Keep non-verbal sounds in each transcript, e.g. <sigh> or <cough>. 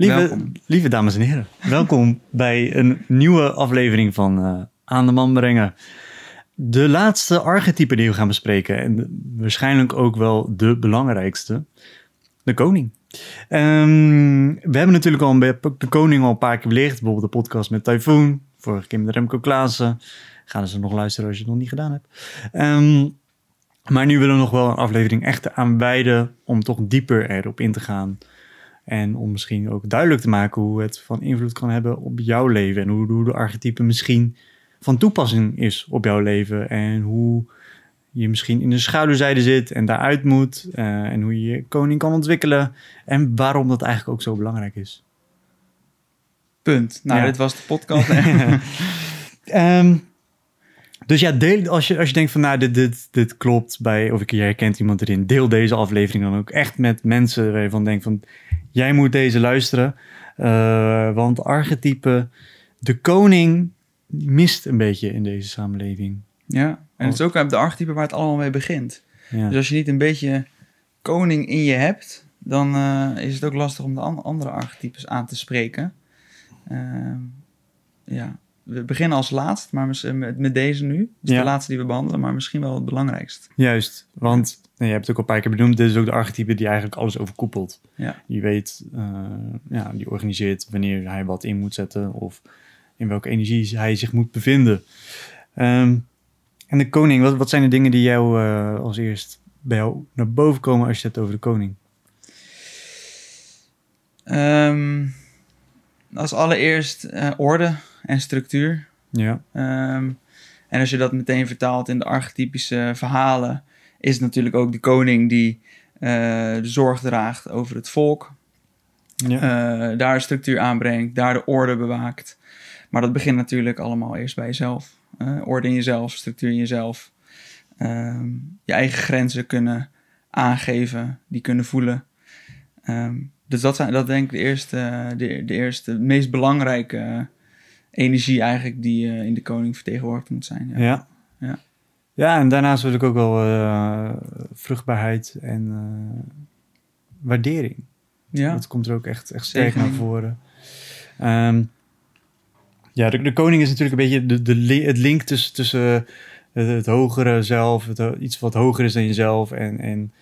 Lieve, Welkom. lieve dames en heren, welkom <laughs> bij een nieuwe aflevering van eh, Aan de Man Brengen. De laatste archetype die we gaan bespreken en waarschijnlijk ook wel de belangrijkste, de koning. Ehm, we hebben natuurlijk al een de koning al een paar keer belicht, bijvoorbeeld de podcast met Typhoon, vorige keer met Remco Klaassen. Ga ze nog luisteren als je het nog niet gedaan hebt. Ehm, maar nu willen we nog wel een aflevering echt aan wijden om toch dieper erop in te gaan. En om misschien ook duidelijk te maken hoe het van invloed kan hebben op jouw leven. En hoe, hoe de archetype misschien van toepassing is op jouw leven. En hoe je misschien in de schaduwzijde zit en daaruit moet. eh, en hoe je je koning kan ontwikkelen. En waarom dat eigenlijk ook zo belangrijk is. Punt. Nou, Ja. dit was de podcast. <laughs> <laughs> Ehm, dus ja, deel, als, je, als je denkt van nou, dit, dit, dit klopt bij, of ik, je herkent iemand erin, deel deze aflevering dan ook echt met mensen waar je van denkt van, jij moet deze luisteren. Eh, want archetype, de koning mist een beetje in deze samenleving. ja, en het is ook de archetype waar het allemaal mee begint. Ja. Dus als je niet een beetje koning in je hebt, dan eh, is het ook lastig om de an- andere archetypes aan te spreken. Ehm, ja, we beginnen als laatst, maar mis- met, met deze nu. Dus Ja. de laatste die we behandelen, maar misschien wel het belangrijkst. Juist, want nou, je hebt het ook al een paar keer benoemd, dit is ook de archetype die eigenlijk alles overkoepelt. Ja. Die weet, eh, ja, die organiseert wanneer hij wat in moet zetten of in welke energie hij zich moet bevinden. Ehm, en de koning, wat, wat zijn de dingen die jou eh, als eerst bij jou naar boven komen als je het hebt over de koning? Ehm, als allereerst eh, orde en structuur. Ja, Ehm, en als je dat meteen vertaalt in de archetypische verhalen, is het natuurlijk ook de koning die eh, de zorg draagt over het volk. ja. eh, daar structuur aanbrengt, daar de orde bewaakt. Maar dat begint natuurlijk allemaal eerst bij jezelf. Eh, orde in jezelf, structuur in jezelf. Ehm, je eigen grenzen kunnen aangeven, die kunnen voelen. Ehm, dus dat zijn, dat denk ik de eerste, de, de eerste, de meest belangrijke energie eigenlijk die eh, in de koning vertegenwoordigd moet zijn. Ja. Ja. Ja. Ja, en daarnaast wil ik ook wel eh, vruchtbaarheid en eh, waardering. Ja. Dat komt er ook echt, echt sterk naar voren. Ehm, ja, de, de koning is natuurlijk een beetje de, de, li- het link tussen, tussen het, het hogere zelf, het, iets wat hoger is dan jezelf en, en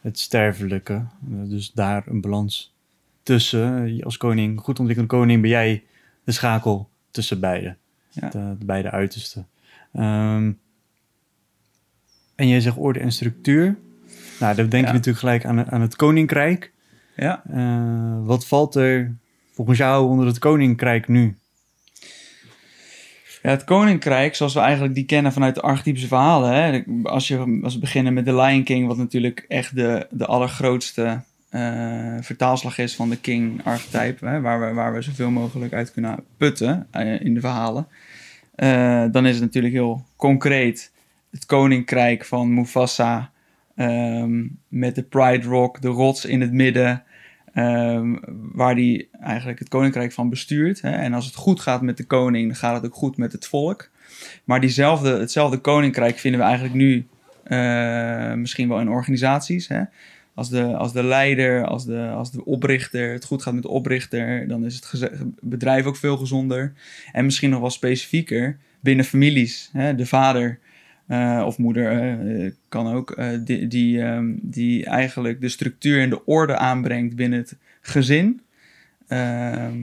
het sterfelijke. Dus daar een balans tussen. Als koning, goed ontwikkelde koning, ben jij de schakel tussen beide. Ja. De, de beide uitersten. Ehm, en jij zegt orde en structuur. Nou, dan denk je natuurlijk gelijk aan, aan het koninkrijk. ja. Eh, wat valt er volgens jou onder het koninkrijk nu? Ja, het koninkrijk, zoals we eigenlijk die kennen vanuit de archetypische verhalen. Hè? Als, je, als we beginnen met The Lion King, wat natuurlijk echt de, de allergrootste eh, vertaalslag is van de King-archetype. Waar, we, waar we zoveel mogelijk uit kunnen putten eh, in de verhalen. Eh, dan is het natuurlijk heel concreet het koninkrijk van Mufasa. ehm, met de Pride Rock, de rots in het midden. ehm, waar die eigenlijk het koninkrijk van bestuurt. Hè? En als het goed gaat met de koning, dan gaat het ook goed met het volk. Maar diezelfde, hetzelfde koninkrijk vinden we eigenlijk nu misschien wel in organisaties. Hè? Als, de, als de leider, als de, als de oprichter, het goed gaat met de oprichter, dan is het bedrijf ook veel gezonder. En misschien nog wel specifieker binnen families. Hè? De vader eh, of moeder eh, kan ook, eh, die, die, ehm, die eigenlijk de structuur en de orde aanbrengt binnen het gezin. Ehm,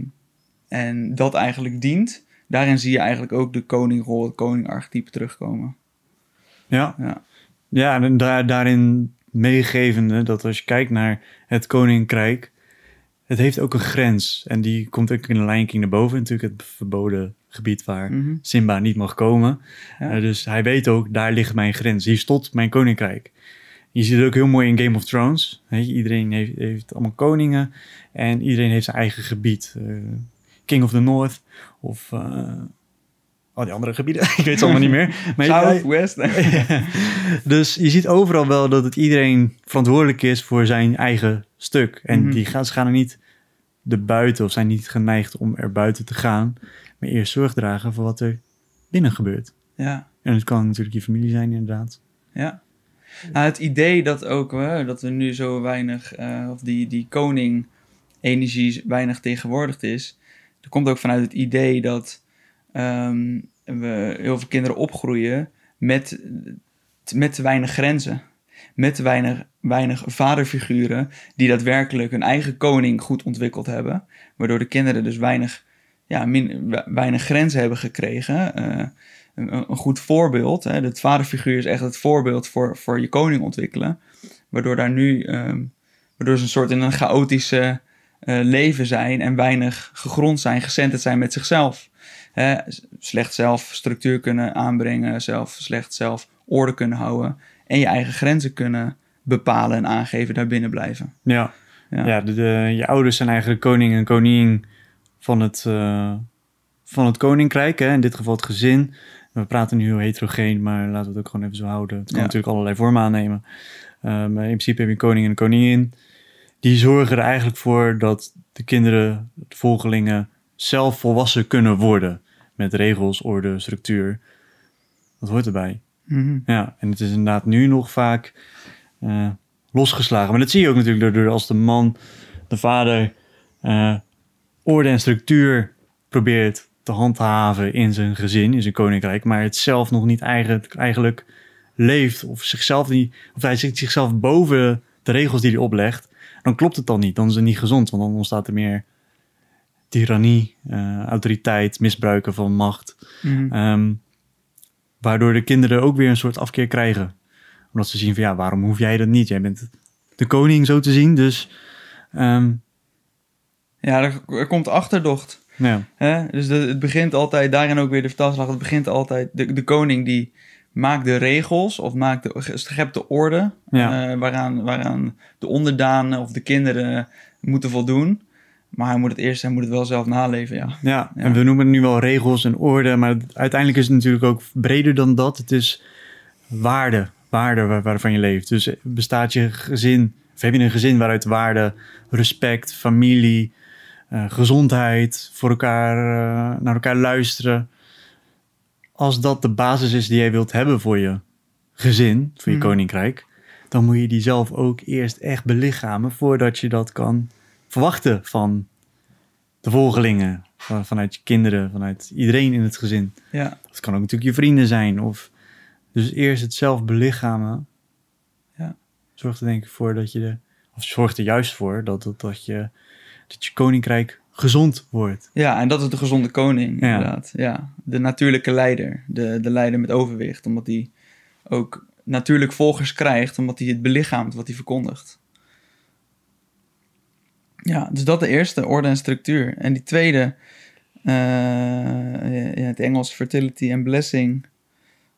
en dat eigenlijk dient. Daarin zie je eigenlijk ook de koningrol, het koningarchetype terugkomen. Ja, Ja, ja en daar, daarin meegevende dat als je kijkt naar het koninkrijk, het heeft ook een grens. En die komt ook in de Lion King naar boven, natuurlijk het verboden gebied waar Mhm. Simba niet mag komen. Ja. Eh, dus hij weet ook, daar ligt mijn grens. Hier stopt mijn koninkrijk. Je ziet het ook heel mooi in Game of Thrones. Weet je, iedereen heeft, heeft allemaal koningen en iedereen heeft zijn eigen gebied. Eh, King of the North of eh, al die andere gebieden. <laughs> Ik weet het allemaal niet meer. <laughs> Maar je- Southwest. <laughs> dus je ziet overal wel dat het iedereen verantwoordelijk is voor zijn eigen stuk. En Mhm. die gaan, ze gaan er niet de buiten of zijn niet geneigd om er buiten te gaan. Maar eerst zorg dragen voor wat er binnen gebeurt. ja, En het kan natuurlijk je familie zijn inderdaad. ja. Nou, het idee dat ook, hè, dat we nu zo weinig, eh, of die, die koning energie weinig tegenwoordigd is. Dat komt ook vanuit het idee dat ehm, we heel veel kinderen opgroeien met, met te weinig grenzen. Met te weinig, weinig vaderfiguren die daadwerkelijk hun eigen koning goed ontwikkeld hebben. Waardoor de kinderen dus weinig, ja, weinig grenzen hebben gekregen. Uh, een, een, goed voorbeeld. Hè. Het vaderfiguur is echt het voorbeeld voor, voor je koning ontwikkelen. Waardoor daar nu um, waardoor ze een soort in een chaotische uh, leven zijn en weinig gegrond zijn, gecenterd zijn met zichzelf. Hè, slecht zelf structuur kunnen aanbrengen, zelf, slecht zelf orde kunnen houden en je eigen grenzen kunnen bepalen en aangeven, daarbinnen blijven. Ja, ja. ja de, de, je ouders zijn eigenlijk koning en koningin van het, uh, van het koninkrijk, hè? in dit geval het gezin. We praten nu heel heterogeen, maar laten we het ook gewoon even zo houden. Het kan Ja. natuurlijk allerlei vormen aannemen. Um, in principe heb je een koning en een koningin. Die zorgen er eigenlijk voor dat de kinderen, de volgelingen, zelf volwassen kunnen worden. Met regels, orde, structuur. Dat hoort erbij. Mhm. Ja, en het is inderdaad nu nog vaak eh, losgeslagen. Maar dat zie je ook natuurlijk door als de man, de vader, eh, orde en structuur probeert te handhaven in zijn gezin, in zijn koninkrijk, maar het zelf nog niet eigenlijk, eigenlijk leeft of zichzelf niet, of hij zit zichzelf boven de regels die hij oplegt, dan klopt het dan niet. Dan is het niet gezond, want dan ontstaat er meer tirannie, eh, autoriteit, misbruiken van macht. Mhm. Ehm, waardoor de kinderen ook weer een soort afkeer krijgen. Omdat ze zien van ja, waarom hoef jij dat niet? Jij bent de koning zo te zien, dus ehm, Ja, er, er komt achterdocht. ja. Hè? Dus de- het begint altijd, daarin ook weer de vertaalslag, het begint altijd, de, de koning die maakt de regels of maakt de, schept de orde Ja. eh, waaraan, waaraan de onderdanen of de kinderen moeten voldoen. Maar hij moet het eerst, hij moet het wel zelf naleven, ja. Ja, Ja. en we noemen het nu wel regels en orde, maar uiteindelijk is het natuurlijk ook breder dan dat. Het is waarde, waarde waar- waarvan je leeft. Dus bestaat je gezin, of heb je een gezin waaruit waarde, respect, familie, eh, gezondheid, voor elkaar, eh, naar elkaar luisteren. Als dat de basis is die jij wilt hebben voor je gezin, voor je Mhm. koninkrijk, dan moet je die zelf ook eerst echt belichamen voordat je dat kan verwachten van de volgelingen, van- vanuit je kinderen, vanuit iedereen in het gezin. Ja, Dat kan ook natuurlijk je vrienden zijn. Of, dus eerst het zelf belichamen. Ja. Zorgt er denk ik voor dat je de, of zorgt er juist voor dat, dat, dat, je, dat je koninkrijk gezond wordt. ja en dat is de gezonde koning, Ja. inderdaad. Ja, de natuurlijke leider, de, de leider met overwicht, omdat hij ook natuurlijk volgers krijgt, omdat hij het belichaamt wat hij verkondigt. Ja, dus dat de eerste, orde en structuur. En die tweede, eh, in het Engels fertility en blessing,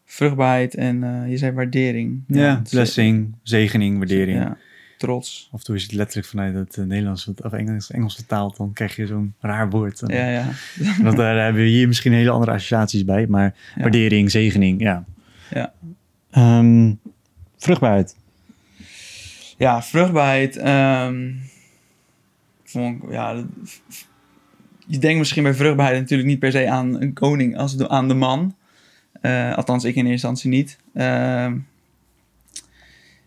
vruchtbaarheid en eh, je zei waardering. Ja, het- blessing, zegening, waardering. Ja, trots. Of toen is het letterlijk vanuit het eh, Nederlands of Engels, Engels vertaald, dan krijg je zo'n raar woord. Dan- Ja, ja. <laughs> Want daar hebben we hier misschien hele andere associaties bij, maar Ja. waardering, zegening, ja. Ja. Ehm, vruchtbaarheid. Ja, vruchtbaarheid. ehm, ja, je denkt misschien bij vruchtbaarheid natuurlijk niet per se aan een koning als aan de man. Eh, althans, ik in eerste instantie niet. Ehm,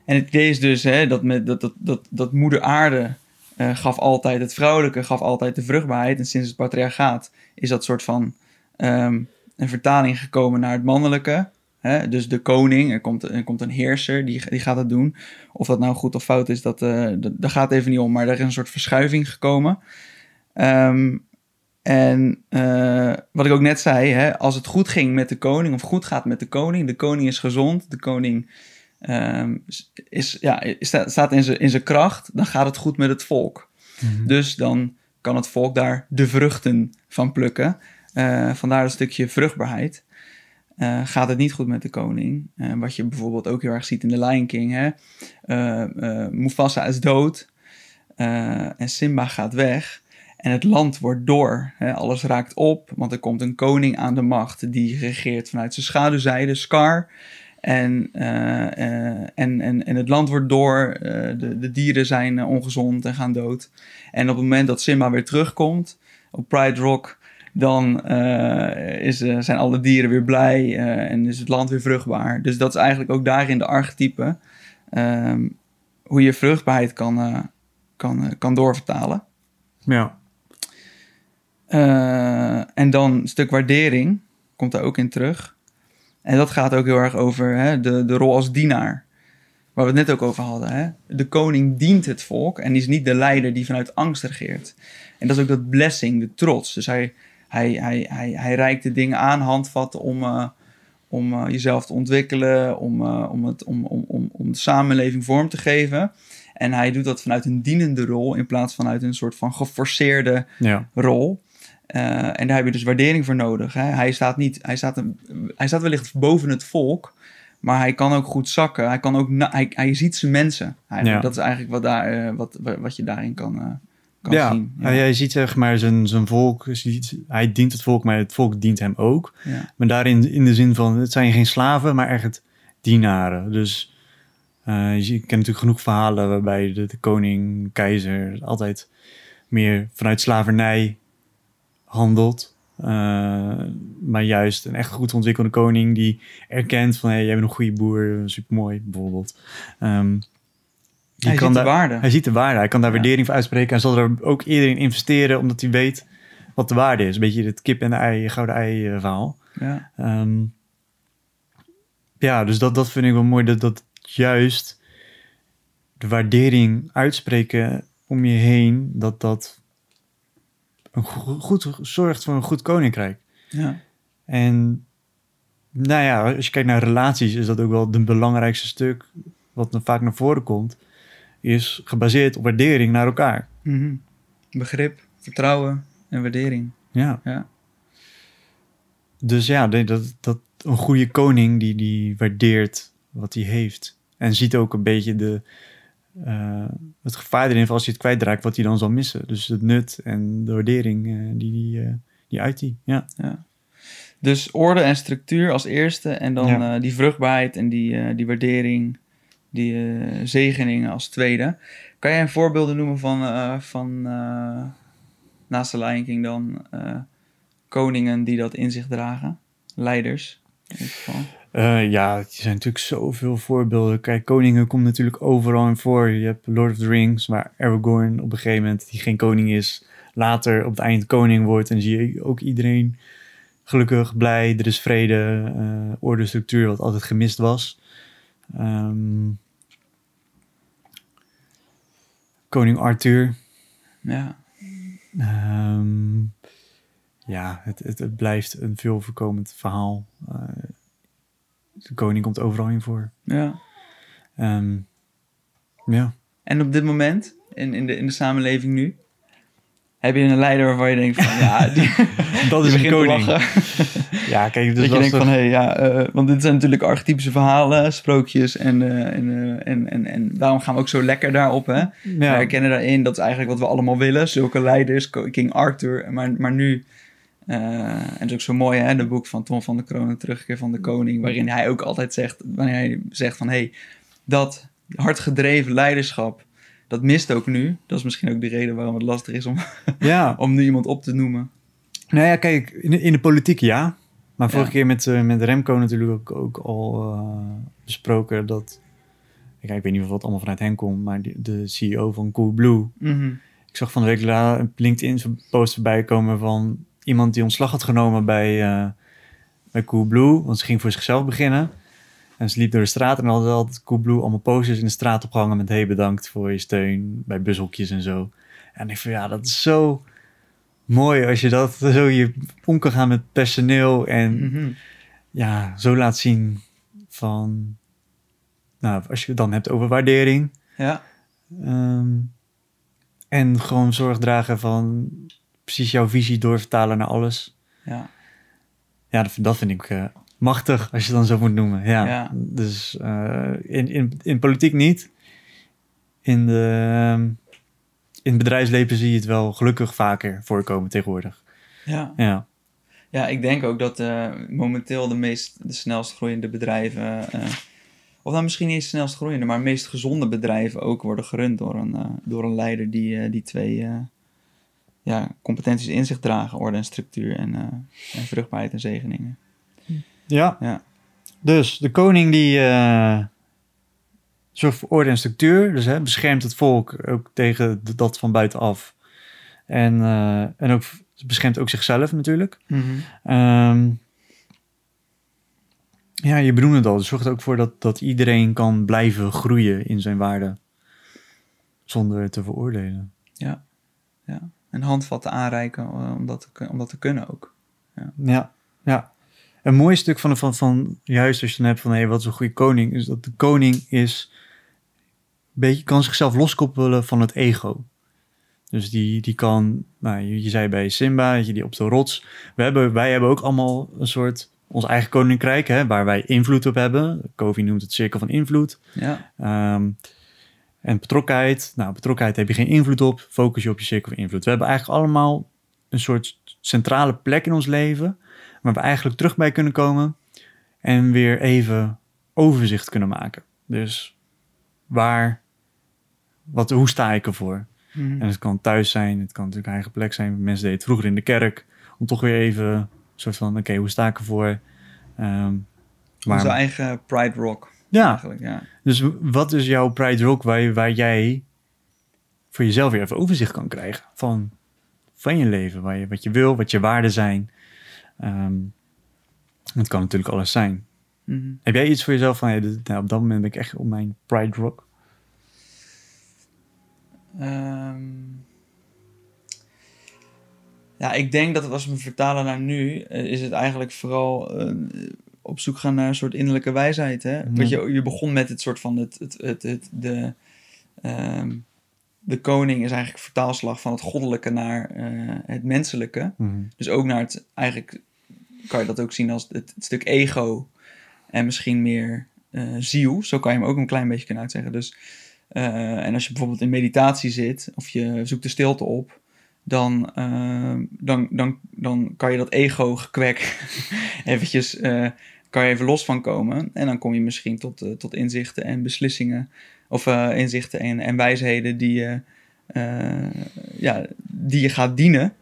en het idee is dus hè, dat, met, dat, dat, dat moeder aarde eh, gaf altijd het vrouwelijke, gaf altijd de vruchtbaarheid. En sinds het patriarchaat is dat soort van ehm, een vertaling gekomen naar het mannelijke. Hè? Dus de koning, er komt, er komt een heerser, die, die gaat het doen. Of dat nou goed of fout is, dat, eh, dat, daar gaat het even niet om. Maar er is een soort verschuiving gekomen. Ehm, en eh, wat ik ook net zei, hè, als het goed ging met de koning, of goed gaat met de koning, de koning is gezond, de koning ehm, is, ja, is, staat in zijn in zijn kracht, dan gaat het goed met het volk. Dus dan kan het volk daar de vruchten van plukken. Eh, vandaar een stukje vruchtbaarheid. Eh, gaat het niet goed met de koning, eh, wat je bijvoorbeeld ook heel erg ziet in The Lion King. Hè? Eh, Mufasa is dood en Simba gaat weg. En het land wordt door. Hè? Alles raakt op, want er komt een koning aan de macht die regeert vanuit zijn schaduwzijde, Scar. En, en, en, en het land wordt door, de, de dieren zijn ongezond en gaan dood. En op het moment dat Simba weer terugkomt op Pride Rock, dan eh, is, eh, zijn alle dieren weer blij eh, en is het land weer vruchtbaar. Dus dat is eigenlijk ook daarin de archetype, ehm, hoe je vruchtbaarheid kan, kan, kan doorvertalen. Ja. En dan een stuk waardering komt daar ook in terug. En dat gaat ook heel erg over hè, de, de rol als dienaar. Waar we het net ook over hadden. Hè? De koning dient het volk en die is niet de leider die vanuit angst regeert. En dat is ook dat blessing, de trots. Dus hij, hij, hij, hij, hij reikt de dingen aan, handvatten om, uh, om uh, jezelf te ontwikkelen, om, uh, om, het, om, om, om, om de samenleving vorm te geven. En hij doet dat vanuit een dienende rol in plaats van uit een soort van geforceerde Ja. rol. En daar heb je dus waardering voor nodig. Hè? Hij, staat niet, hij, staat een, hij staat wellicht boven het volk, maar hij kan ook goed zakken. Hij, kan ook hij, hij ziet zijn mensen. Ja. Dat is eigenlijk wat, daar, wat, wat je daarin kan, kan ja. zien. Ja. Jij ziet zeg maar zijn, zijn volk, hij dient het volk, maar het volk dient hem ook. Ja. Maar daarin in de zin van, het zijn geen slaven, maar echt dienaren. Dus uh, je kent natuurlijk genoeg verhalen waarbij de, de koning, keizer altijd meer vanuit slavernij handelt. Uh, maar juist een echt goed ontwikkelde koning die erkent van... hé, hey, jij bent een goede boer, supermooi bijvoorbeeld. Um, hij ziet de waarde. Hij ziet de waarde. Hij kan daar ja. waardering voor uitspreken. En zal er ook eerder in investeren omdat hij weet wat de waarde is. Een beetje het kip en de ei, gouden ei uh, verhaal. Ja, um, ja dus dat, dat vind ik wel mooi. Dat, dat juist de waardering uitspreken om je heen... dat dat een goed, zorgt voor een goed koninkrijk. Ja. En nou ja, als je kijkt naar relaties, is dat ook wel het belangrijkste stuk wat vaak naar voren komt, is gebaseerd op waardering naar elkaar. Mm -hmm. Begrip, vertrouwen en waardering. Ja. ja. Dus ja, dat, dat een goede koning die, die waardeert wat hij heeft. En ziet ook een beetje de, uh, het gevaar erin van als hij het kwijtraakt, wat hij dan zal missen. Dus het nut en de waardering uh, die, die, uh, die uit die. Ja. ja. Dus orde en structuur als eerste en dan ja. die vruchtbaarheid en die, die waardering, die zegeningen als tweede. Kan jij een voorbeelden noemen van, van naast de Lion King dan koningen die dat in zich dragen? Leiders in geval. Ja, er zijn natuurlijk zoveel voorbeelden. Kijk, koningen komt natuurlijk overal in voor. Je hebt Lord of the Rings, waar Aragorn op een gegeven moment, die geen koning is, later op het eind koning wordt. En zie je ook iedereen gelukkig, blij, er is vrede, orde, structuur, wat altijd gemist was. Um, koning Arthur. Ja. Um, ja, het, het, het, blijft een veel voorkomend verhaal. Uh, de koning komt overal in voor. Ja. Um, ja. En op dit moment, in, in, de, in de samenleving nu, heb je een leider waarvan je denkt van, ja, die, <laughs> <laughs> dat is een koning. ja, kijk, dat je denkt van, hé, hey, ja, uh, want dit zijn natuurlijk archetypische verhalen, sprookjes en, uh, en, uh, en, en, en daarom gaan we ook zo lekker daarop, hè. Ja. We herkennen daarin, dat is eigenlijk wat we allemaal willen, zulke leiders, King Arthur, maar, maar nu... En het is ook zo mooi, hè, de boek van Tom van de Kroon, Terugkeer van de Koning, waarin hij ook altijd zegt, wanneer hij zegt van, hé, hey, dat hardgedreven leiderschap, dat mist ook nu. Dat is misschien ook de reden waarom het lastig is om, <laughs> ja. om nu iemand op te noemen. Nou ja, kijk, in de, in de politiek ja. Maar vorige ja. keer met, uh, met Remco natuurlijk ook, ook al uh, besproken dat... Ik, ik weet niet of wat allemaal vanuit hen komt, maar die, de CEO van Coolblue... Mm -hmm. Ik zag van de week een LinkedIn-post voorbij komen van iemand die ontslag had genomen bij, uh, bij Coolblue. Want ze ging voor zichzelf beginnen. En ze liep door de straat en hadden altijd Coolblue allemaal posters in de straat opgehangen met hey bedankt voor je steun bij bushokjes en zo. En ik van ja, dat is zo mooi als je dat zo je om kan gaan met personeel en mm -hmm. ja, zo laat zien van, nou, als je het dan hebt over waardering. Ja. Um, en gewoon zorg dragen van precies jouw visie doorvertalen naar alles. Ja. Ja, dat, dat vind ik uh, machtig, als je het dan zo moet noemen. Ja. Ja. Dus uh, in, in, in politiek niet. In, de, um, in het bedrijfsleven zie je het wel gelukkig vaker voorkomen tegenwoordig. Ja. Ja. Ja, ik denk ook dat uh, momenteel de meest, de snelst groeiende bedrijven, uh, of nou misschien niet eens snelst groeiende, maar meest gezonde bedrijven ook worden gerund door een, uh, door een leider die die twee ja, competenties in zich dragen, orde en structuur en, en vruchtbaarheid en zegeningen. Ja. ja. Dus de koning die zorgt voor orde en structuur, dus hè, beschermt het volk ook tegen dat van buitenaf. En, eh, en ook, beschermt ook zichzelf natuurlijk. Mhm. Ehm, ja, je benoemde het al. Het zorgt er ook voor dat, dat iedereen kan blijven groeien in zijn waarde. Zonder te veroordelen. Ja. ja. En handvatten aanreiken eh, om, dat te, om dat te kunnen ook. Ja, ja. Een mooi stuk van, van, van juist als je het hebt van hey, wat is een goede koning, is dat de koning is een beetje kan zichzelf loskoppelen van het ego. Dus die, die kan, nou, je, je zei bij Simba, je, die op de rots. We hebben, wij hebben ook allemaal een soort ons eigen koninkrijk, hè, waar wij invloed op hebben. Kofi noemt het cirkel van invloed. Ja. Ehm, en betrokkenheid. Nou, betrokkenheid heb je geen invloed op. Focus je op je cirkel van invloed. We hebben eigenlijk allemaal een soort centrale plek in ons leven. Waar we eigenlijk terug bij kunnen komen. En weer even overzicht kunnen maken. Dus waar, wat, hoe sta ik ervoor? Mhm. En het kan thuis zijn. Het kan natuurlijk eigen plek zijn. Mensen deden het vroeger in de kerk. Om toch weer even een soort van, oké, hoe sta ik ervoor? Ehm, Onze eigen Pride Rock. ja, Eigenlijk, ja. dus wat is jouw Pride Rock waar, waar jij voor jezelf weer even overzicht kan krijgen van, van je leven? Waar je, wat je wil, wat je waarden zijn. Ehm, het kan natuurlijk alles zijn. Mhm. Heb jij iets voor jezelf van, hey, dit- nou, op dat moment ben ik echt op mijn Pride Rock? Ehm, ja, ik denk dat het als we vertalen naar nu, eh, is het eigenlijk vooral eh, op zoek gaan naar een soort innerlijke wijsheid. Hè? Mhm. Want je, je begon met het soort van het, het, het, het- de, ehm, de koning is eigenlijk vertaalslag van het goddelijke naar eh, het menselijke. Dus ook naar het, eigenlijk kan je dat ook zien als het, stuk ego en misschien meer eh, ziel. Zo kan je hem ook een klein beetje kunnen uitzeggen. Dus, eh, en als je bijvoorbeeld in meditatie zit of je zoekt de stilte op, dan, eh, dan, dan, dan kan je dat ego gekwek <laughs> eventjes, kan je even los van komen. En dan kom je misschien tot, tot inzichten en beslissingen, of inzichten en, en wijsheden die ja, die je gaat dienen.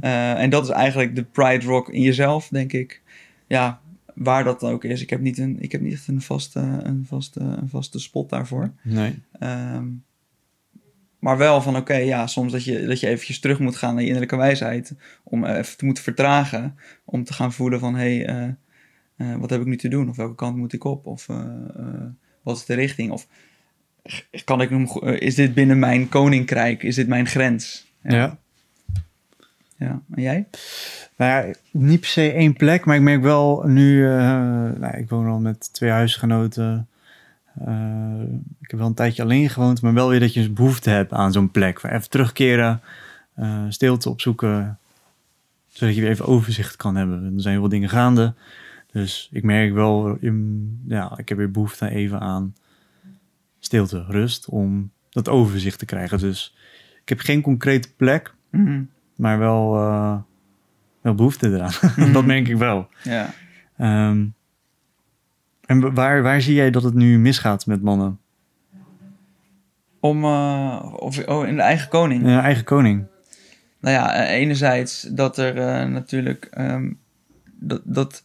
Eh, en dat is eigenlijk de pride rock in jezelf, denk ik. Ja, waar dat dan ook is. Ik heb niet, een, ik heb niet echt een vaste, een vaste, een vaste spot daarvoor. Nee. Ehm, maar wel van, oké, ja, soms dat je, dat je eventjes terug moet gaan naar je innerlijke wijsheid. Om eh, even te moeten vertragen. Om te gaan voelen van, hé, hey, eh, wat heb ik nu te doen? Of welke kant moet ik op? Of wat is de richting? Of kan ik is dit binnen mijn koninkrijk? Is dit mijn grens? Ja. ja. En jij? Nou ja, niet per se één plek, maar ik merk wel nu, eh, nou, ik woon al met twee huisgenoten. Eh, ik heb wel een tijdje alleen gewoond, maar wel weer dat je een behoefte hebt aan zo'n plek. Even terugkeren, eh, stilte opzoeken, zodat je weer even overzicht kan hebben. Er zijn heel veel dingen gaande. Dus ik merk wel, ja, ik heb weer behoefte even aan stilte, rust, om dat overzicht te krijgen. Dus ik heb geen concrete plek, Mhm. Maar wel, eh, wel behoefte eraan. <laughs> dat merk ik wel. Ja. Ehm, en waar, waar zie jij dat het nu misgaat met mannen? Om, eh, of, oh, in de eigen koning. Ja, eigen koning. Nou ja, eh, enerzijds dat er natuurlijk ehm, dat, dat.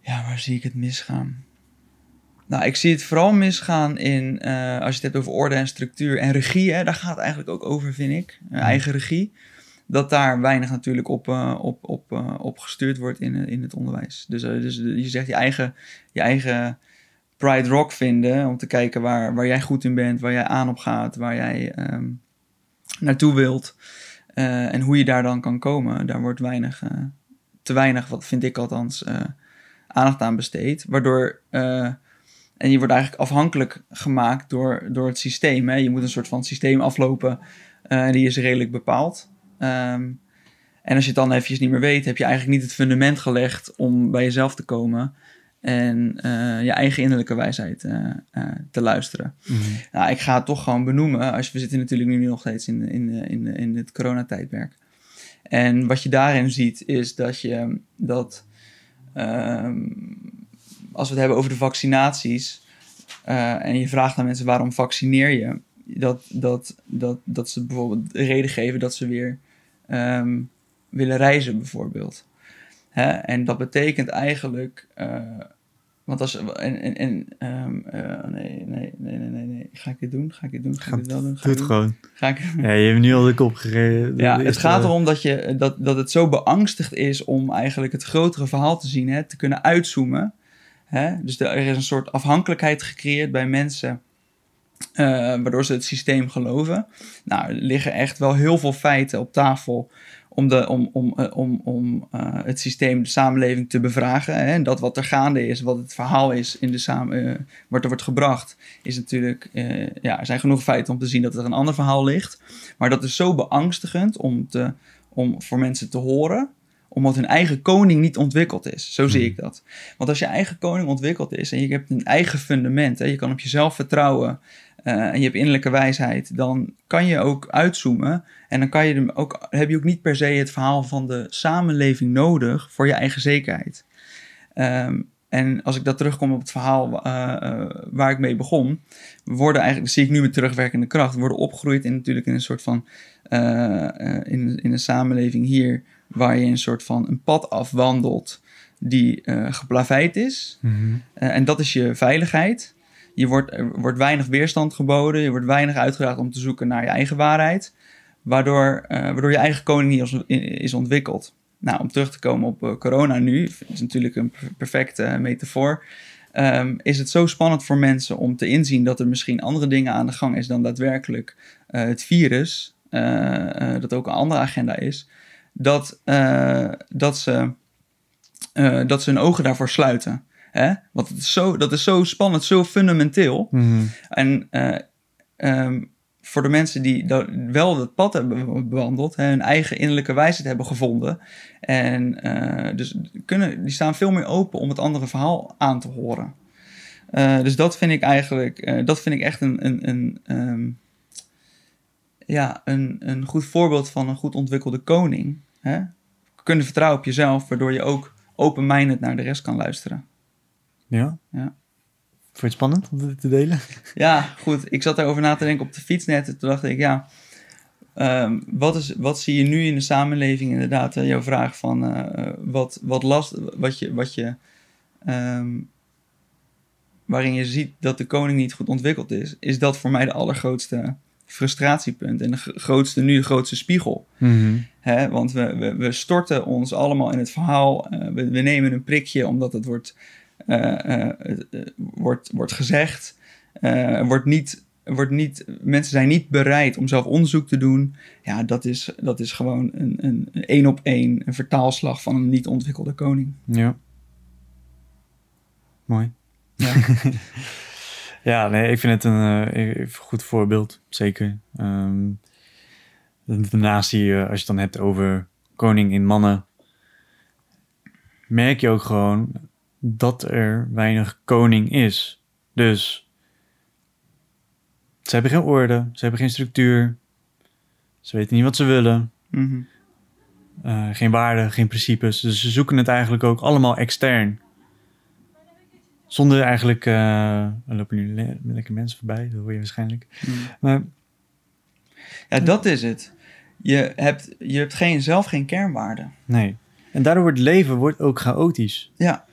Ja, waar zie ik het misgaan? Nou, ik zie het vooral misgaan in, eh, als je het hebt over orde en structuur en regie, hè, daar gaat het eigenlijk ook over, vind ik. Eh, eigen regie. Dat daar weinig natuurlijk op, eh, op, op, op gestuurd wordt in, in het onderwijs. Dus, dus je zegt je eigen, je eigen Pride Rock vinden, om te kijken waar, waar jij goed in bent, waar jij aan op gaat, waar jij ehm, naartoe wilt. en hoe je daar dan kan komen, daar wordt weinig, te weinig, wat vind ik althans, aandacht aan besteed. Waardoor, en je wordt eigenlijk afhankelijk gemaakt door, door het systeem. Hè? Je moet een soort van systeem aflopen eh, en die is redelijk bepaald. Ehm, en als je het dan eventjes niet meer weet, heb je eigenlijk niet het fundament gelegd om bij jezelf te komen en eh, je eigen innerlijke wijsheid eh, te luisteren. Nou, ik ga het toch gewoon benoemen. Als, we zitten natuurlijk nu nog steeds in, in, in, in het coronatijdperk. En wat je daarin ziet, is dat je dat. ehm, als we het hebben over de vaccinaties. eh, en je vraagt aan mensen waarom vaccineer je. Dat, dat, dat, dat ze bijvoorbeeld de reden geven dat ze weer ehm, willen reizen, bijvoorbeeld. Hè? En dat betekent eigenlijk. eh, Want als... En, en, en ehm, eh, nee, nee, nee, nee, nee. Ga ik dit doen? Ga ik dit doen? Ga, ik dit wel doen? Ga Doe het doen? gewoon. Ga ik... <laughs> Ja, je hebt nu al de kop gegeven. Ja, het gaat erom dat, je, dat, dat het zo beangstigd is om eigenlijk het grotere verhaal te zien, hè, te kunnen uitzoomen. Hè? Dus er is een soort afhankelijkheid gecreëerd bij mensen, eh, waardoor ze het systeem geloven. Nou, er liggen echt wel heel veel feiten op tafel om, de, om, om, eh, om, om eh, het systeem, de samenleving te bevragen. Hè? En dat wat er gaande is, wat het verhaal is in de samen, wat er wordt gebracht, is natuurlijk, ja, er zijn genoeg feiten om te zien dat er een ander verhaal ligt. Maar dat is zo beangstigend om, te, om voor mensen te horen, omdat hun eigen koning niet ontwikkeld is. Zo zie Hmm. ik dat. Want als je eigen koning ontwikkeld is en je hebt een eigen fundament, hè, je kan op jezelf vertrouwen eh, en je hebt innerlijke wijsheid, dan kan je ook uitzoomen en dan kan je hem ook, heb je ook niet per se het verhaal van de samenleving nodig voor je eigen zekerheid. Ehm, en als ik dat terugkom op het verhaal eh, eh, waar ik mee begon, worden eigenlijk, zie ik nu met terugwerkende kracht, worden opgegroeid in natuurlijk in een soort van, in, in een samenleving hier, waar je een soort van een pad afwandelt die eh geplaveid is. mhm. Eh, en dat is je veiligheid. Je wordt, er wordt weinig weerstand geboden, je wordt weinig uitgedaagd om te zoeken naar je eigen waarheid, waardoor, eh, waardoor je eigen koning is ontwikkeld. Nou, om terug te komen op corona nu, is natuurlijk een per- perfecte metafoor. ehm, is het zo spannend voor mensen om te inzien dat er misschien andere dingen aan de gang is dan daadwerkelijk het virus, dat ook een andere agenda is, dat, eh, dat, ze, eh, dat ze hun ogen daarvoor sluiten. Hè? Want het is zo, dat is zo spannend, zo fundamenteel. Mhm. En eh, ehm, voor de mensen die dat wel het pad hebben bewandeld, hè, hun eigen innerlijke wijsheid hebben gevonden. En dus kunnen, die staan veel meer open om het andere verhaal aan te horen. Dus dat vind ik eigenlijk, dat vind ik echt een, een, een, ehm, ja, een, een goed voorbeeld van een goed ontwikkelde koning. Hè? Kunnen vertrouwen op jezelf, waardoor je ook open-minded naar de rest kan luisteren. Ja? Ja. Vond je het spannend om dit te delen? <laughs> Ja, goed. Ik zat daarover na te denken op de fiets net. En toen dacht ik, ja, ehm, wat, is, wat zie je nu in de samenleving inderdaad? Hè? Jouw vraag van eh, wat, wat last, wat je, wat je ehm, waarin je ziet dat de koning niet goed ontwikkeld is, is dat voor mij de allergrootste frustratiepunt en de grootste, nu de grootste spiegel. Hè? Want we, we, we storten ons allemaal in het verhaal. eh, we, we nemen een prikje omdat het wordt, eh, eh, wordt, wordt gezegd. Wordt niet, wordt niet, mensen zijn niet bereid om zelf onderzoek te doen. Ja, dat is, dat is gewoon een, een, een één op één een vertaalslag van een niet ontwikkelde koning. Ja. Mooi. Ja. <laughs> Ja, nee, ik vind het een eh, goed voorbeeld, zeker. Ehm, daarnaast zie je, als je het dan hebt over koning in mannen, merk je ook gewoon dat er weinig koning is. Dus ze hebben geen orde, ze hebben geen structuur, ze weten niet wat ze willen, Mhm. eh, geen waarden, geen principes. Dus ze zoeken het eigenlijk ook allemaal extern. Zonder eigenlijk, er lopen nu le- lekker mensen voorbij, dat hoor je waarschijnlijk. Mhm. Maar Ja, dat is het. Je hebt, je hebt geen, zelf geen kernwaarden. nee. En daardoor wordt het leven wordt ook chaotisch. Ja.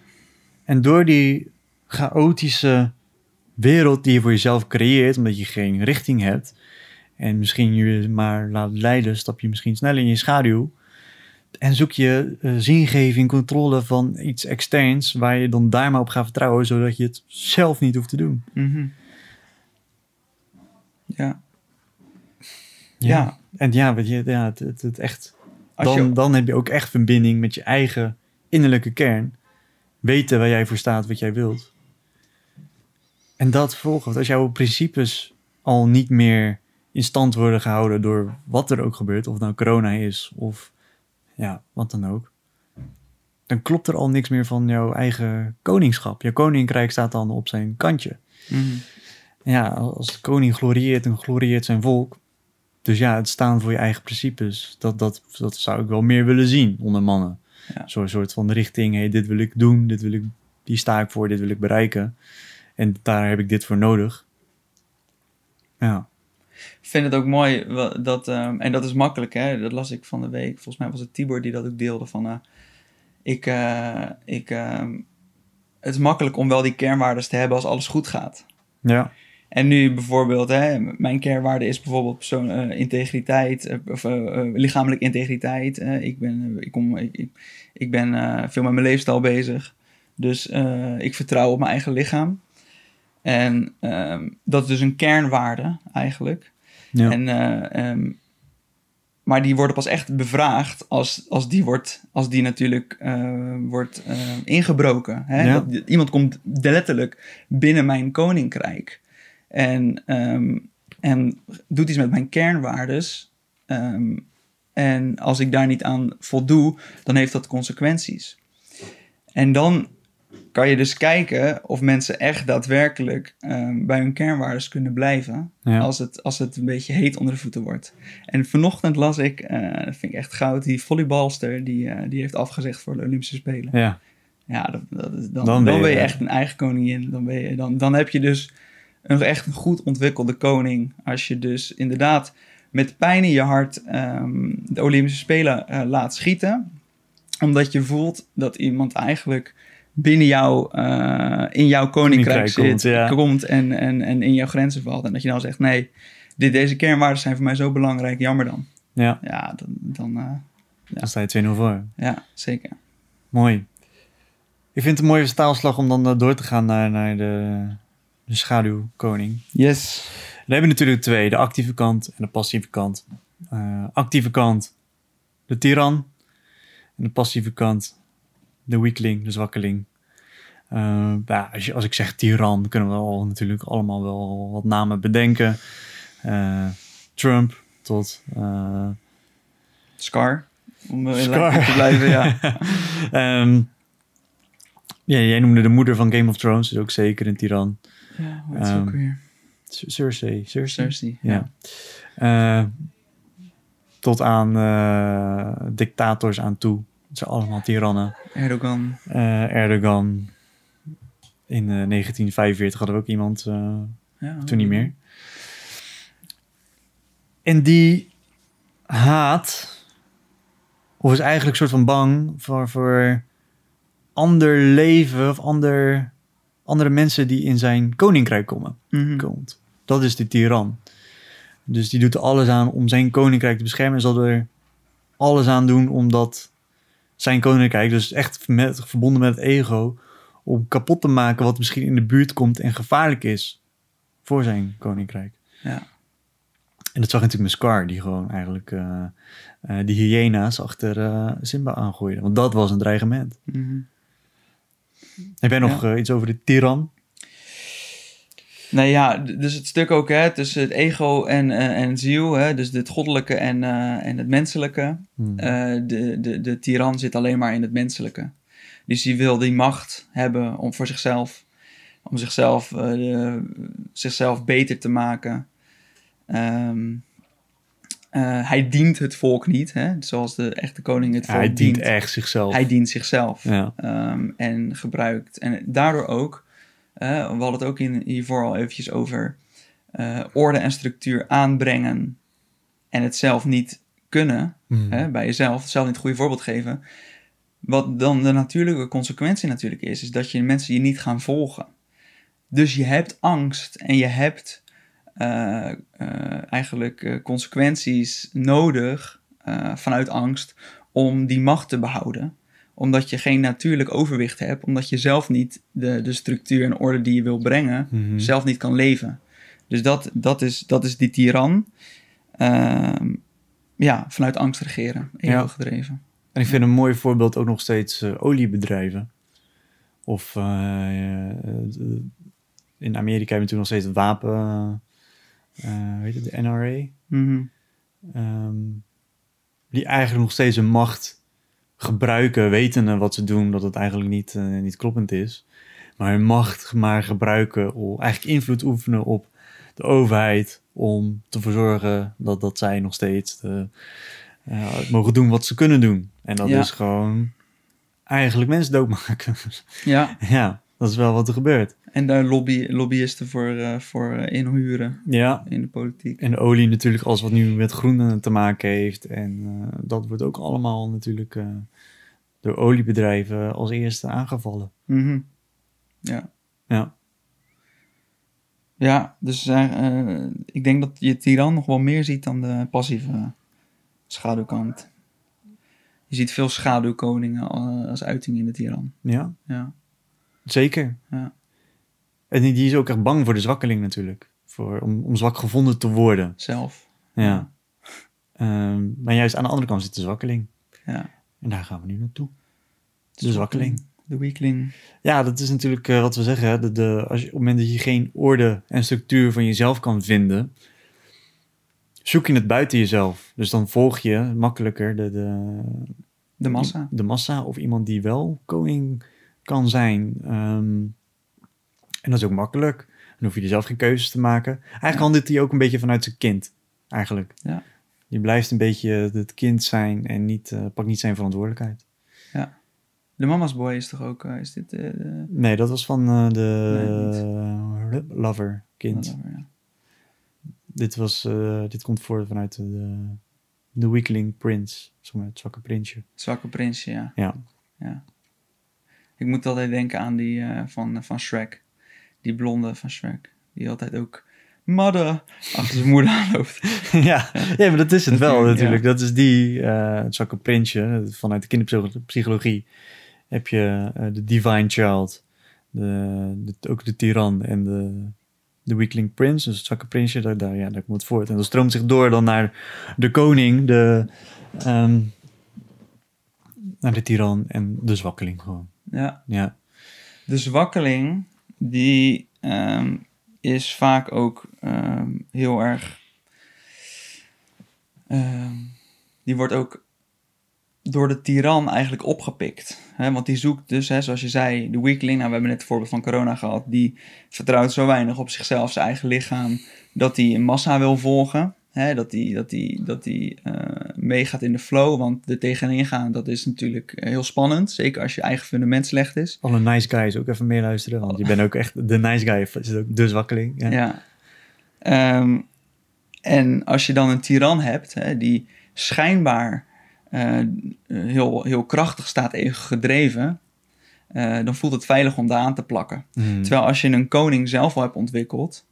En door die chaotische wereld die je voor jezelf creëert, omdat je geen richting hebt, en misschien je maar laat leiden, stap je misschien sneller in je schaduw. En zoek je eh, zingeving, controle van iets externs, waar je dan daar maar op gaat vertrouwen, zodat je het zelf niet hoeft te doen. Mhm. Ja. Ja. En ja, weet je, ja, het, het, het echt, Als dan, je, dan heb je ook echt verbinding met je eigen innerlijke kern. Weten waar jij voor staat, wat jij wilt. En dat volgen. Want als jouw principes al niet meer in stand worden gehouden door wat er ook gebeurt, of het nou corona is of ja, wat dan ook. Dan klopt er al niks meer van jouw eigen koningschap. Je koninkrijk staat dan op zijn kantje. Mhm. Ja, als de koning glorieert en glorieert zijn volk. Dus ja, het staan voor je eigen principes. Dat, dat, dat zou ik wel meer willen zien onder mannen. Ja. Zo'n soort van richting, hey, dit wil ik doen, dit wil ik, die sta ik voor, dit wil ik bereiken. En daar heb ik dit voor nodig. Ja. Ik vind het ook mooi dat, ehm, en dat is makkelijk, hè? dat las ik van de week. Volgens mij was het Tibor die dat ook deelde van, eh, ik, eh, ik, ehm, het is makkelijk om wel die kernwaarden te hebben als alles goed gaat. Ja. En nu bijvoorbeeld, hè, mijn kernwaarde is bijvoorbeeld persoon, eh, integriteit, of uh, lichamelijke integriteit. ik ben, ik kom, ik, ik, ik ben veel met mijn leefstijl bezig. Dus ik vertrouw op mijn eigen lichaam. En ehm, dat is dus een kernwaarde eigenlijk. Ja. En, um, maar die worden pas echt bevraagd als, als, die, wordt, als die natuurlijk wordt ingebroken. Hè? Dat, iemand komt letterlijk binnen mijn koninkrijk. En, um, en doet iets met mijn kernwaardes. Ehm, en als ik daar niet aan voldoe, dan heeft dat consequenties. En dan kan je dus kijken of mensen echt daadwerkelijk um, bij hun kernwaardes kunnen blijven. Als, het, als het een beetje heet onder de voeten wordt. En vanochtend las ik, uh, dat vind ik echt goud, die volleybalster die, uh, die heeft afgezegd voor de Olympische Spelen. Ja, ja dat, dat, dan, dan, ben je, echt een eigen koningin. Dan, ben je, dan, dan heb je dus een echt een goed ontwikkelde koning. Als je dus inderdaad met pijn in je hart ehm, de Olympische Spelen uh, laat schieten. Omdat je voelt dat iemand eigenlijk binnen jou, uh, in jouw koninkrijk, zit, komt, ja. komt en, en, en in jouw grenzen valt. En dat je dan zegt, nee, dit, deze kernwaarden zijn voor mij zo belangrijk, jammer dan. Ja, ja dan... Dan, uh, ja. dan sta je 2-0 voor. Ja, zeker. Mooi. Ik vind het een mooie staalslag om dan door te gaan naar, naar de de schaduwkoning. Yes. Dan hebben we natuurlijk twee, de actieve kant en de passieve kant. Uh, actieve kant, de tiran. En de passieve kant, de weakling, de zwakkeling. Uh, ja, als, je, als ik zeg tiran, kunnen we al natuurlijk allemaal wel wat namen bedenken. Uh, Trump tot... Scar, om Scar. te blijven, ja. um, <laughs> ja. Jij noemde de moeder van Game of Thrones, is ook zeker een tiran. Ja, wat is ook ehm, weer? Cersei. Cersei, Cersei ja. ja. Tot aan dictators aan toe. Het zijn allemaal tirannen. Erdogan. Uh, Erdogan. In 1945 hadden we ook iemand, ja, toen niet meer. En die haat, of is eigenlijk een soort van bang voor, voor ander leven of ander andere mensen die in zijn koninkrijk komen. Mm komt. Dat is de tiran. Dus die doet er alles aan om zijn koninkrijk te beschermen. En zal er alles aan doen omdat zijn koninkrijk, dus echt met, verbonden met het ego, om kapot te maken wat misschien in de buurt komt en gevaarlijk is voor zijn koninkrijk. Ja. En dat zag natuurlijk met Scar, die gewoon eigenlijk uh, uh, die hyena's achter uh, Simba aangooide. Want dat was een dreigement. Mm heb jij nog eh, iets over de tiran? Nou ja, dus het stuk ook hè, tussen het ego en, uh, en ziel, hè, dus het goddelijke en, uh, en het menselijke. Hmm. de, de, de tiran zit alleen maar in het menselijke. Dus die wil die macht hebben om voor zichzelf, om zichzelf, zichzelf beter te maken. Um, uh, hij dient het volk niet, hè? zoals de echte koning het volk ja, hij dient. echt zichzelf. Hij dient zichzelf. Ja. Um, en gebruikt. En daardoor ook, uh, we hadden het ook in, hiervoor al eventjes over uh, orde en structuur aanbrengen en het zelf niet kunnen, mm. hè, bij jezelf, zelf niet het goede voorbeeld geven. Wat dan de natuurlijke consequentie natuurlijk is, is dat je mensen je niet gaan volgen. Dus je hebt angst en je hebt uh, eigenlijk uh, consequenties nodig vanuit angst om die macht te behouden. Omdat je geen natuurlijk overwicht hebt, omdat je zelf niet de, de structuur en orde die je wil brengen, mm zelf niet kan leven. Dus dat, dat, is, dat is die tiran. Ehm, ja, vanuit angst regeren, ego ja. gedreven. En ik vind een mooi voorbeeld ook nog steeds oliebedrijven. Of in Amerika hebben we toen nog steeds wapen weet het, de NRA. Mhm. Ehm, die eigenlijk nog steeds een macht gebruiken, wetende wat ze doen, dat het eigenlijk niet, uh, niet kloppend is. Maar hun macht maar gebruiken, om eigenlijk invloed oefenen op de overheid om te verzorgen dat, dat zij nog steeds de, uh, mogen doen wat ze kunnen doen. En dat is gewoon eigenlijk mensen doodmaken. <laughs> Ja. ja, dat is wel wat er gebeurt. En daar lobby, lobbyisten voor, uh, voor eh, inhuren ja. in de politiek. En olie natuurlijk, alles wat nu met groen te maken heeft. En uh, dat wordt ook allemaal natuurlijk door oliebedrijven als eerste aangevallen. Mm Ja. Ja. Ja, dus eh, eh, ik denk dat je tiran nog wel meer ziet dan de passieve schaduwkant. Je ziet veel schaduwkoningen eh, als uiting in de tiran. Ja, Ja. Zeker. Ja. En die die is ook echt bang voor de zwakkeling natuurlijk. Voor, om, om zwak gevonden te worden. Zelf. Ja. Ehm, maar juist aan de andere kant zit de zwakkeling. Ja. En daar gaan we nu naartoe. De zwakkeling. De weakling. Ja, dat is natuurlijk eh, wat we zeggen. hè. De, de, als je, op het moment dat je geen orde en structuur van jezelf kan vinden, zoek je het buiten jezelf. Dus dan volg je makkelijker de, de, De massa. de massa of iemand die wel koning kan zijn. Ehm, en dat is ook makkelijk. Dan hoef je er zelf geen keuzes te maken. Eigenlijk handelt hij ook een beetje vanuit zijn kind. Eigenlijk. Ja. Je blijft een beetje het kind zijn en niet, pakt niet zijn verantwoordelijkheid. De mama's boy is toch ook... eh, is dit... eh, de- Nee, dat was van de Nee, lover kind. ja. Dit, was, dit komt voort vanuit de, de weakling prince. Zeg maar, het zwakke prinsje. Zwakke prinsje, ja. Ja. ja. Ik moet altijd denken aan die eh, van, van Shrek. Die blonde van Shrek. Die altijd ook mother achter zijn moeder aanloopt. <laughs> ja. ja, maar dat is het wel Natuurlijk. Dat is die, eh, het zwakke prinsje. Vanuit de kinderpsychologie heb je eh, de divine child. De, de- ook de tiran en de, de weakling prince. Dus het zwakke prinsje, daar, daar, ja, daar komt het voort. En dat stroomt zich door dan naar de koning, de, ehm, naar de tiran en de zwakkeling gewoon. Ja. Ja, De zwakkeling, die ehm, is vaak ook ehm, heel erg. ehm, die wordt ook door de tiran eigenlijk opgepikt. Hè? Want die zoekt dus, hè, zoals je zei, de weakling. Nou, we hebben net het voorbeeld van corona gehad. Die vertrouwt zo weinig op zichzelf, zijn eigen lichaam, dat hij een massa wil volgen. Hè? Dat hij dat die, dat die, meegaat in de flow. Want er tegenin gaan, dat is natuurlijk eh, heel spannend. Zeker als je eigen fundament slecht is. alle nice guys ook even meeluisteren. Want je bent ook echt de nice guy. Is het ook de zwakkeling. Ja. Ja. Ehm, en als je dan een tiran hebt, hè, die schijnbaar eh, heel, heel krachtig staat, even gedreven, eh, dan voelt het veilig om daar aan te plakken. Hmm. Terwijl als je een koning zelf al hebt ontwikkeld,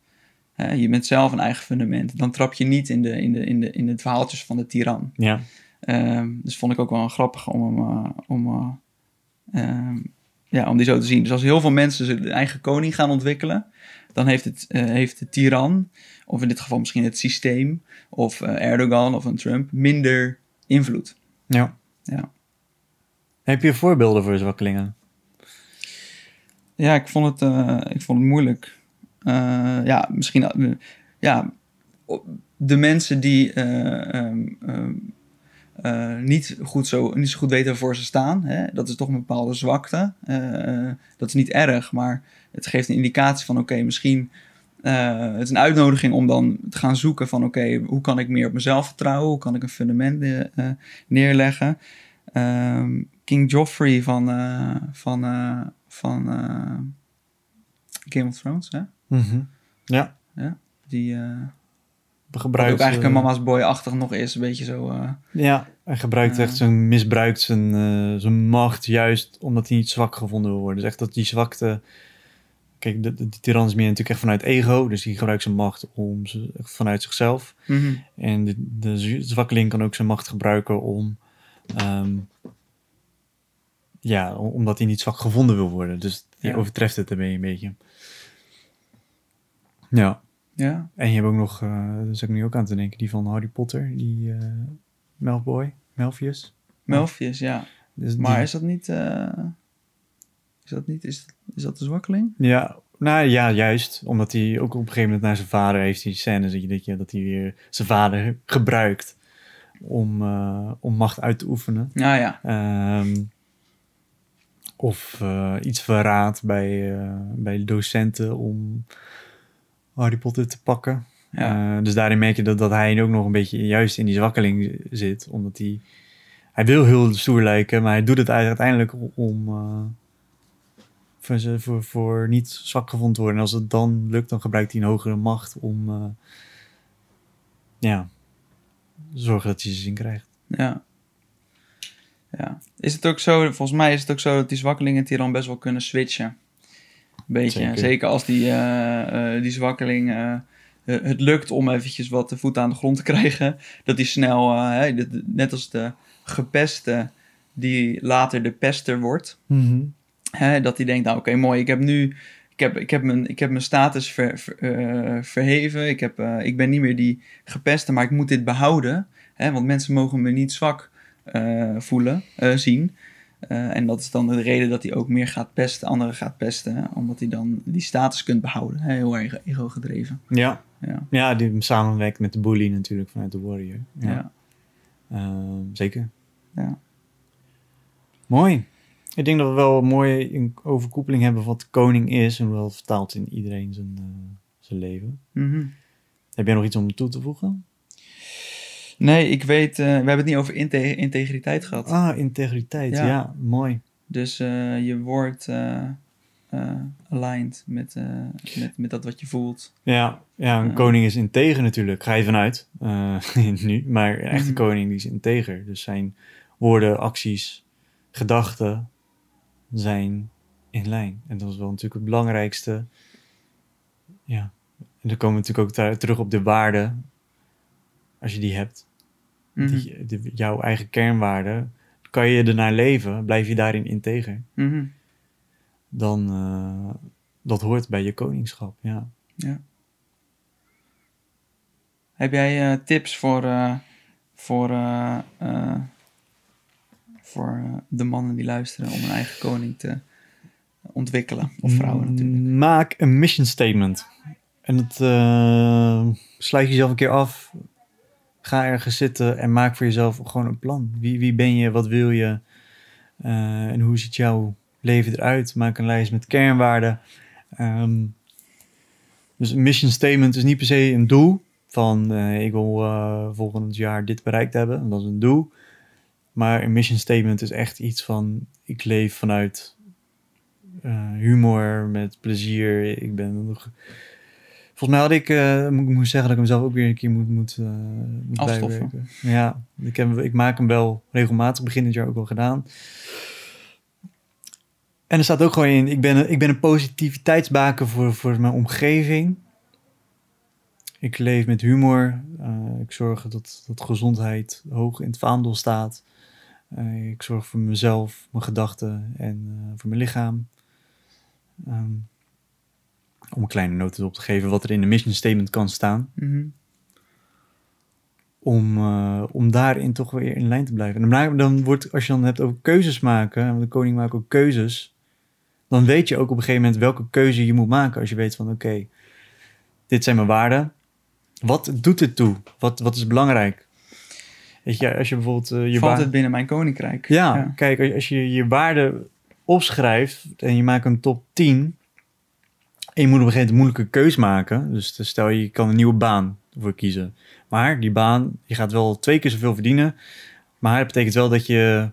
hè, je bent zelf een eigen fundament, dan trap je niet in de, in de, in de, in het verhaaltjes van de tiran. Ja, Ehm, dus vond ik ook wel grappig om hem, eh, om, eh, ehm, ja, om die zo te zien. Dus als heel veel mensen hun eigen koning gaan ontwikkelen, dan heeft, het, eh, heeft de tiran, of in dit geval misschien het systeem, of Erdogan of een Trump, minder invloed. ja. Ja. Heb je voorbeelden voor zwakkelingen? Ja, ik vond het, ik vond het moeilijk. Eh, ja, misschien. eh, ja, de mensen die eh, ehm, ehm, eh, niet, goed zo, niet zo goed weten waarvoor ze staan, hè, dat is toch een bepaalde zwakte. Dat is niet erg, maar het geeft een indicatie van: oké, misschien. eh, het is een uitnodiging om dan te gaan zoeken van: oké, hoe kan ik meer op mezelf vertrouwen? Hoe kan ik een fundament neerleggen? Ehm, King Joffrey van, van, van Game of Thrones, hè? Ja, Die eh, gebruikt... ook eigenlijk een mama's boy-achtig nog is. Een beetje zo... eh, Ja, hij gebruikt Ja. echt zijn, misbruikt zijn, eh, zijn macht juist omdat hij niet zwak gevonden wil worden. Dus echt dat die zwakte... Kijk, de, de, die tiran is meer natuurlijk echt vanuit ego, dus die gebruikt zijn macht om vanuit zichzelf. mhm. En de, de zwakkeling kan ook zijn macht gebruiken om... ehm, ja, om- omdat hij niet zwak gevonden wil worden. Dus die Ja. overtreft het ermee een beetje. Ja, Ja, en je hebt ook nog, eh daar zit ik nu ook aan te denken, die van Harry Potter, die eh Melboy, Melfius. Melfius, ja. Dus Maar die- is dat niet... eh, is dat niet... Is, is dat de zwakkeling? Ja, nou ja, juist. Omdat hij ook op een gegeven moment naar zijn vader heeft die scène, dat, je, dat, je, dat hij weer zijn vader gebruikt om, om macht uit te oefenen. Ja, ja. Ehm, of iets verraadt bij, bij docenten om Harry Potter te pakken. Ja. Eh, dus daarin merk je dat, dat hij ook nog een beetje juist in die zwakkeling zit. Omdat hij... Hij wil heel stoer lijken, maar hij doet het uiteindelijk om... eh, voor, ze- voor, voor niet zwak gevonden te worden. En als het dan lukt, dan gebruikt hij een hogere macht om... eh, ja, zorgen dat hij zijn zin krijgt. Ja. Ja. Is het ook zo, volgens mij is het ook zo dat die zwakkelingen die dan best wel kunnen switchen. Beetje. Zeker. Zeker, als die, eh, eh, die zwakkeling eh, het lukt om eventjes wat de voet aan de grond te <laughs> krijgen. Dat hij snel, hè, net als de gepeste die later de pester wordt. Hè, dat hij denkt, nou oké, mooi, ik heb nu... Ik heb, ik heb, mijn, ik heb mijn status ver- ver- verheven. Ik, heb, ik ben niet meer die gepeste, maar ik moet dit behouden. Hè, want mensen mogen me niet zwak eh, voelen, zien. Eh, en dat is dan de reden dat hij ook meer gaat pesten, anderen gaat pesten. hè, Omdat hij dan die status kunt behouden. Hè, heel erg ego gedreven. Ja. Ja. ja, die samenwerkt met de bully natuurlijk vanuit de warrior. Ja. Ja. Ehm, zeker. Ja. Mooi. Ik denk dat we wel een mooie overkoepeling hebben van wat de koning is en hoe dat vertaalt in iedereen zijn, eh, zijn leven. Mhm. Heb jij nog iets om toe te voegen? Nee, ik weet, eh, we hebben het niet over inte- integriteit gehad. Ah, integriteit. Ja. Ja, mooi. Dus eh, je wordt eh, aligned met, met, met dat wat je voelt. Ja, ja een koning is integer natuurlijk. Ga je vanuit. <laughs> nu. Maar een echte Mhm. koning die is integer. Dus zijn woorden, acties, gedachten zijn in lijn. En dat is wel natuurlijk het belangrijkste. Ja. En dan komen we natuurlijk ook terug op de waarden. Als je die hebt. Mhm. Die, jouw eigen kernwaarden. Kan je ernaar leven? Blijf je daarin integer? Mhm. Dan eh, dat hoort bij je koningschap. Ja. Ja. Heb jij eh, tips voor, eh, voor, voor de mannen die luisteren om een eigen koning te ontwikkelen? Of vrouwen natuurlijk. Mm, Maak een mission statement. En dat sluit jezelf een keer af. Ga ergens zitten en maak voor jezelf gewoon een plan. Wie, wie ben je? Wat wil je? Eh, en hoe ziet jouw leven eruit? Maak een lijst met kernwaarden. Ehm, dus een mission statement is niet per se een doel. Van eh, ik wil eh, volgend jaar dit bereikt hebben. Dat is een doel. Maar een mission statement is echt iets van ik leef vanuit humor, met plezier. Ik ben nog. Volgens mij had ik, eh, moet ik moet zeggen dat ik hem zelf ook weer een keer moet, moet, eh, moet bijwerken. Ja, ik, heb, ik maak hem wel regelmatig, begin dit jaar ook al gedaan. En er staat ook gewoon in, ik ben, een- ik ben een positiviteitsbaken voor, voor mijn omgeving. Ik leef met humor. Eh, ik zorg dat, dat gezondheid hoog in het vaandel staat. Ik zorg voor mezelf, mijn gedachten en voor mijn lichaam. Ehm, om een kleine noot op te geven wat er in de mission statement kan staan. Mhm. Om, eh, om daarin toch weer in lijn te blijven. En dan, dan wordt, als je dan hebt over keuzes maken, want de koning maakt ook keuzes. Dan weet je ook op een gegeven moment welke keuze je moet maken. Als je weet van oké, dit zijn mijn waarden. Wat doet het toe? Wat, wat is belangrijk? Weet je, als je bijvoorbeeld eh, je Valt het binnen mijn koninkrijk? Ja, kijk, als- als je je waarden opschrijft en je maakt een top 10 en je moet op een gegeven moment een moeilijke keus maken. Dus stel je kan een nieuwe baan voor kiezen. Maar die baan, je gaat wel twee keer zoveel verdienen. Maar dat betekent wel dat je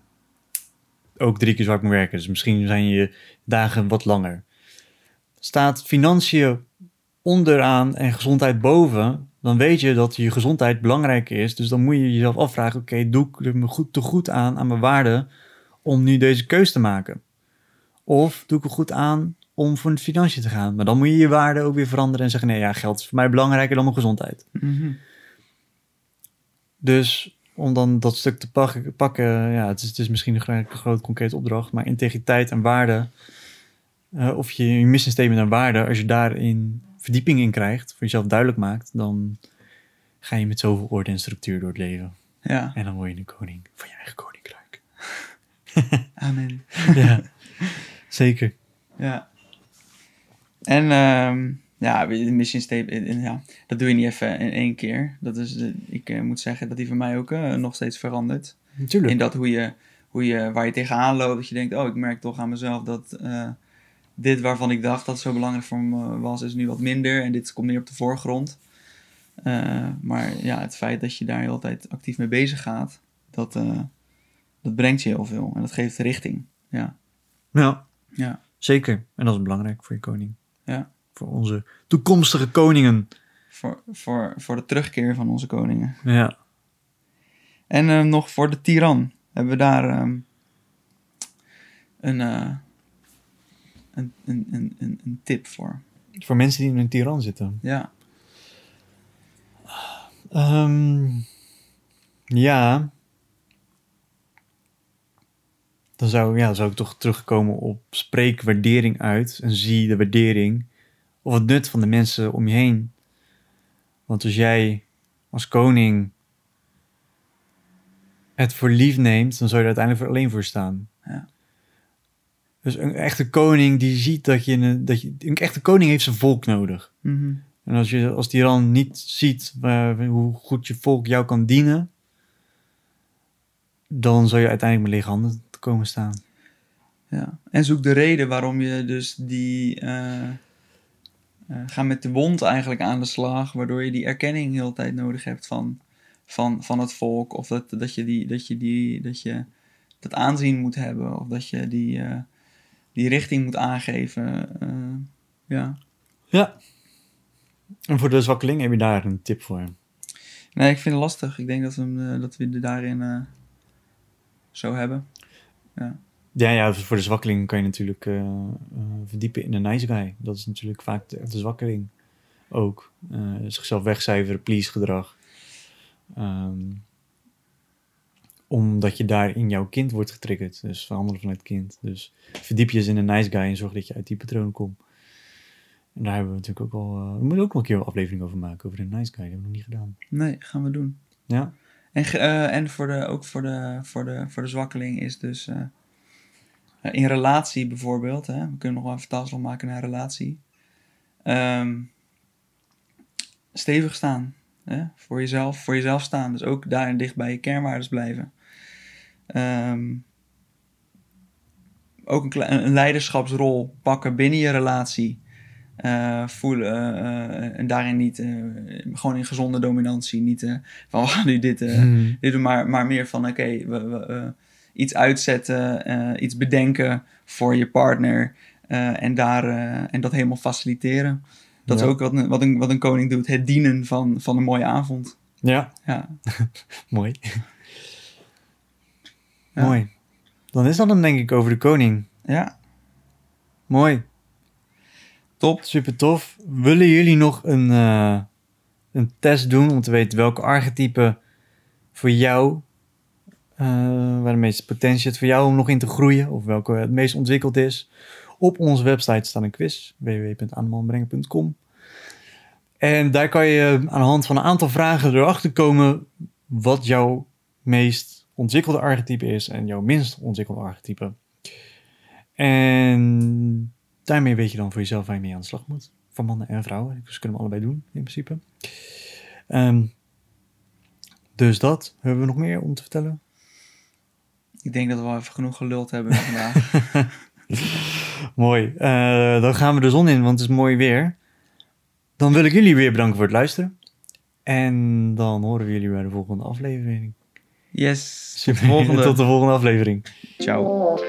ook drie keer zo hard moet werken. Dus misschien zijn je dagen wat langer. Staat financiën onderaan en gezondheid boven, dan weet je dat je gezondheid belangrijker is. Dus dan moet je jezelf afvragen: oké, doe ik me goed, te goed aan aan mijn waarden om nu deze keus te maken? Of doe ik er goed aan om voor de financiën te gaan? Maar dan moet je je waarden ook weer veranderen en zeggen: nee, ja, geld is voor mij belangrijker dan mijn gezondheid. Mhm. Dus om dan dat stuk te pakken, pakken ja, het is, het is misschien een gro- grote concrete opdracht, maar integriteit en waarde, eh, of je je mission statement en waarde, als je daarin verdieping in krijgt, voor jezelf duidelijk maakt, dan ga je met zoveel orde en structuur door het leven. Ja, En dan word je een koning van je eigen koninkrijk. <laughs> amen. <laughs> ja, zeker. Ja. En ehm, ja, de mission statement, en ja, dat doe je niet even in één keer. Dat is, ik eh, moet zeggen dat die van mij ook eh, nog steeds verandert. Natuurlijk. In dat hoe je, hoe je, waar je tegenaan loopt, dat je denkt, oh, ik merk toch aan mezelf dat eh, dit waarvan ik dacht dat zo belangrijk voor me was, is nu wat minder. En dit komt meer op de voorgrond. Maar ja, het feit dat je daar heel de tijd actief mee bezig gaat, dat, dat brengt je heel veel. En dat geeft richting. Ja, Ja, ja, zeker. En dat is belangrijk voor je koning. Voor onze toekomstige koningen. Voor, voor, voor de terugkeer van onze koningen. Ja. En eh, nog voor de tiran hebben we daar ehm, een, eh, een, een, een, een, tip voor? Voor mensen die in een tiran zitten. Ja. Ehm, ja. Dan zou, ja, zou ik toch terugkomen op spreek waardering uit en zie de waardering of het nut van de mensen om je heen. Want als jij als koning het voor lief neemt, dan zou je er uiteindelijk alleen voor staan. Ja. Dus een echte koning die ziet dat je, een, dat je... Een echte koning heeft zijn volk nodig. Mhm. En als, je, als die dan niet ziet hoe goed je volk jou kan dienen, dan zal je uiteindelijk met lege handen komen staan. Ja, en zoek de reden waarom je dus die... eh eh, ga met de wond eigenlijk aan de slag, waardoor je die erkenning heel de tijd nodig hebt van, van, van het volk. Of dat, dat, je die, dat je die dat je dat aanzien moet hebben, of dat je die, eh, die richting moet aangeven. eh, ja. Ja. En voor de zwakkeling heb je daar een tip voor. Nee, ik vind het lastig. Ik denk dat we, dat we daarin zo hebben. Ja, ja, voor de zwakkeling kan je natuurlijk eh, eh, verdiepen in de nice guy. Dat is natuurlijk vaak de, de zwakkeling ook. Eh, zichzelf wegcijferen, please gedrag. Ehm, omdat je daar in jouw kind wordt getriggerd. Dus veranderen vanuit het kind. Dus verdiep je eens in een nice guy en zorg dat je uit die patronen komt. En daar hebben we natuurlijk ook al... eh, we moeten ook wel een keer een aflevering over maken, over de nice guy. Dat hebben we nog niet gedaan. Nee, gaan we doen. Ja, En, en voor de, ook voor de, voor, de, voor de zwakkeling is dus in relatie bijvoorbeeld, hè, we kunnen nog wel een vertaalslag maken naar relatie. Ehm, stevig staan. Hè, voor, jezelf, voor jezelf staan. Dus ook daarin dicht bij je kernwaardes blijven. Ehm, ook een, een leiderschapsrol pakken binnen je relatie. eh, voelen eh, eh, en daarin niet eh, gewoon in gezonde dominantie. Niet eh, van <laughs> we gaan nu dit, eh, Mhm. dit doen, maar, maar meer van oké, we, we, eh, iets uitzetten, eh, iets bedenken voor je partner eh, en, daar, eh, en dat helemaal faciliteren. Dat Ja. is ook wat, een- wat, een, wat een koning doet, het dienen van, van een mooie avond. ja Ja, <laughs> mooi. Ja. Mooi. Dan is dat hem denk ik over de koning. ja Mooi. top. Super tof. Willen jullie nog een, een test doen om te weten welke archetype voor jou, waar de meeste potentie zit voor jou om nog in te groeien, of welke het meest ontwikkeld is? Op onze website staat een quiz, www.aandemanbrengen.com. En daar kan je aan de hand van een aantal vragen erachter komen wat jouw meest ontwikkelde archetype is en jouw minst ontwikkelde archetype. En daarmee weet je dan voor jezelf waar je mee aan de slag moet. Voor mannen en vrouwen. Dus kunnen we allebei doen, in principe. Ehm, dus dat. Hebben we nog meer om te vertellen? Ik denk dat we wel even genoeg geluld hebben <laughs> vandaag. Mooi. Eh, dan gaan we de zon in, want het is mooi weer. Dan wil ik jullie weer bedanken voor het luisteren. En dan horen we jullie bij de volgende aflevering. Yes, tot Super. de volgende. Tot de volgende aflevering. Ciao.